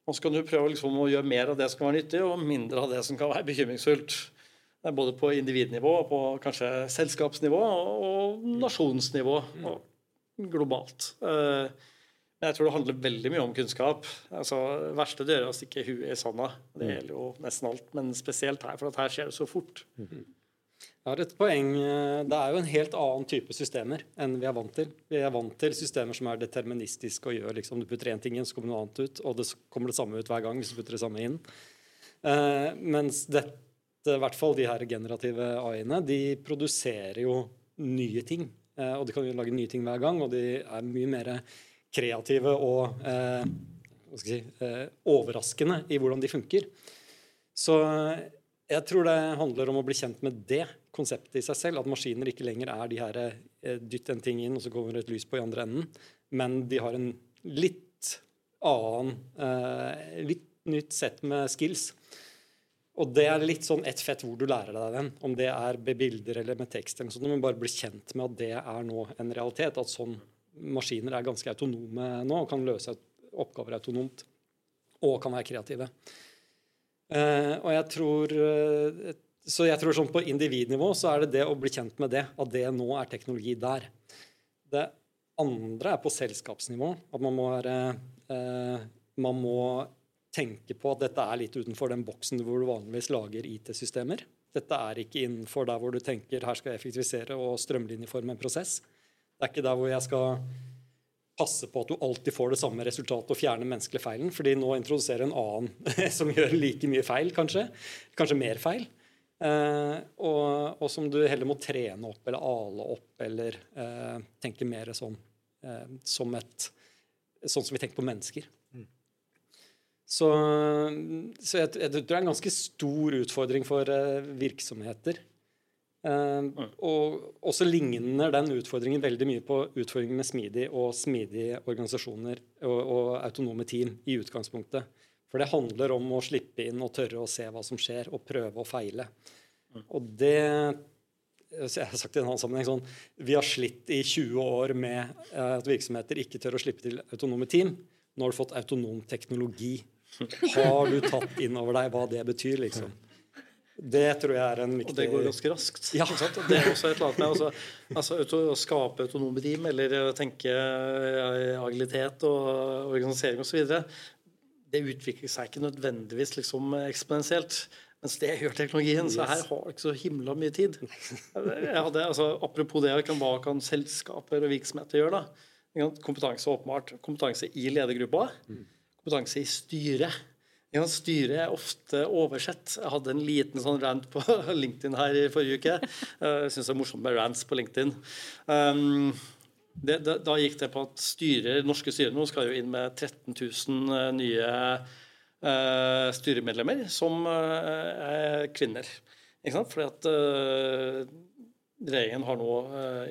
Speaker 6: Og så kan du prøve liksom å gjøre mer av det som kan være nyttig, og mindre av det som kan være bekymringsfullt. Både på individnivå, og på kanskje selskapsnivå og, nasjonsnivå. Og globalt. Eh, Men jeg tror det handler veldig mye om kunnskap. Altså, det verste det gjør er å stikke huet i sanda. Det gjelder jo nesten alt, men spesielt her, for her skjer det så fort.
Speaker 4: Jeg har et poeng. Det er jo en helt annen type systemer enn vi er vant til. Vi er vant til systemer som er deterministiske og gjør liksom, du putter én ting inn, så kommer noe annet ut, og det kommer det samme ut hver gang hvis du putter det samme inn. Uh, mens dette, i hvert fall de her generative AI-ene, de produserer jo nye ting. Uh, og de kan jo lage nye ting hver gang, og de er mye mer kreative og uh, si, overraskende i hvordan de funker. Så jeg tror det handler om å bli kjent med det konseptet i seg selv. At maskiner ikke lenger er de her eh, dytt en ting inn, og så kommer det et lys på i andre enden. Men de har en litt annen eh, Litt nytt sett med skills. Og det er litt sånn ett fett hvor du lærer deg den. Om det er med bilder eller med tekst. eller sånt, Men bare bli kjent med at det er nå en realitet. At sånn maskiner er ganske autonome nå og kan løse oppgaver autonomt. Og kan være kreative. Uh, og jeg tror uh, Så jeg tror sånn på individnivå så er det det å bli kjent med det, at det nå er teknologi der. Det andre er på selskapsnivå. At man må være uh, Man må tenke på at dette er litt utenfor den boksen hvor du vanligvis lager IT-systemer. Dette er ikke innenfor der hvor du tenker her skal jeg effektivisere og strømlinjeforme en prosess. Det er ikke der hvor jeg skal passe på at du alltid får det samme resultatet og fjerne menneskelig feilen. fordi nå introduserer en annen [laughs] som gjør like mye feil, kanskje. Kanskje mer feil. Eh, og, og, som du heller må trene opp eller ale opp eller eh, tenke mer sånn eh, som et Sånn som vi tenker på mennesker. Mm. Så, så jeg, jeg, tror det er en ganske stor utfordring for eh, virksomheter Uh, og også ligner den utfordringen veldig mye på utfordringen med smidig og smidige organisasjoner og, og, autonome team i utgangspunktet. For det handler om å slippe inn og tørre å se hva som skjer, og prøve å feile. Og det jeg har sagt i en annen sammenheng sånn, Vi har slitt i 20 år med uh, at virksomheter ikke tør å slippe til autonome team. Nå har du fått autonom teknologi. [laughs] Har du tatt inn over deg hva det betyr? liksom? Det tror jeg er en viktig
Speaker 6: Og det går ganske raskt.
Speaker 4: Ja.
Speaker 6: Det er også et eller annet med altså, altså, Å skape autonome team eller tenke eh, agilitet og organisering osv. Det utvikler seg ikke nødvendigvis liksom eksponentielt. Mens det gjør teknologien. Så her har jeg ikke så himla mye tid. Hadde, altså, apropos det, hva kan selskaper og virksomheter gjøre? da? Kompetanse åpenbart. Kompetanse i ledergruppa. Mm. Kompetanse i styret. Ja, styret er ofte oversett. Jeg hadde en liten sånn rant på [laughs] LinkedIn her i forrige uke. Jeg syns det er morsomt med rants på LinkedIn. Um, det, da, da, gikk det på at styrer, norske styrer nå skal jo inn med 13 000 eh, nye uh, styremedlemmer som uh, er kvinner. Ikke sant? Fordi at uh, regjeringen har nå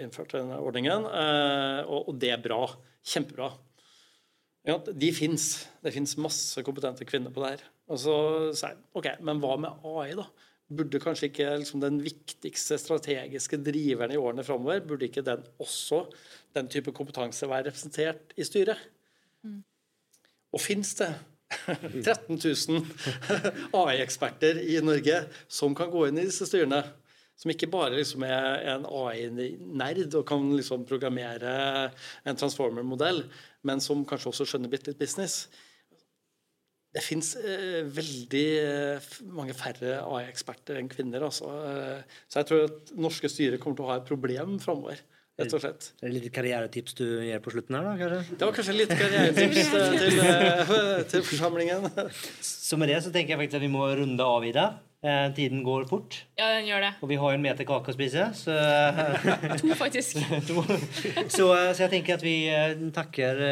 Speaker 6: innført denne ordningen, og, og det er bra. Kjempebra. Ja, de fins. Det fins masse kompetente kvinner på det her. Og så sier OK, men hva med AI, da? Burde kanskje ikke liksom, den viktigste strategiske driveren i årene framover, burde ikke den også, den type kompetanse, være representert i styret? Mm. Og fins det 13 000 AI-eksperter i Norge som kan gå inn i disse styrene? Som ikke bare liksom er en AI-nerd og kan liksom programmere en transformer-modell, men som kanskje også skjønner bitte litt business. Det fins eh, veldig eh, mange færre AI-eksperter enn kvinner. Altså. Eh, så jeg tror at norske styrer kommer til å ha et problem framover. Rett og slett.
Speaker 3: Er det litt karrieretips du gir på slutten her, da? kanskje?
Speaker 6: Det var kanskje litt karrieretips til, til, eh, [laughs] til forsamlingen.
Speaker 3: Så med det så tenker jeg faktisk at vi må runde av, i Eh, tiden går fort.
Speaker 1: Ja, den gjør det.
Speaker 3: Og vi har jo en meter kake å spise. Så, [laughs]
Speaker 1: to, faktisk. [laughs]
Speaker 3: to. Så, eh, så, jeg tenker at vi eh, takker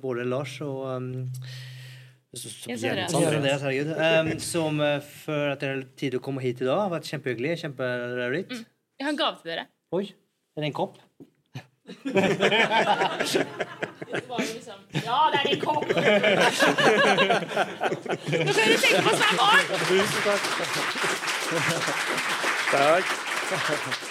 Speaker 3: både Lars og um, Andreas, herregud. Um, som for at dere tid å komme hit i dag. Det har vært kjempehyggelig. Kjempelærerikt. Mm.
Speaker 1: Jeg har en gave til dere.
Speaker 3: Oi. Er det en kopp?
Speaker 1: Liksom Ja, det er din kopp! Nå [laughs] kan du tenke på snart
Speaker 6: Tusen takk. Takk.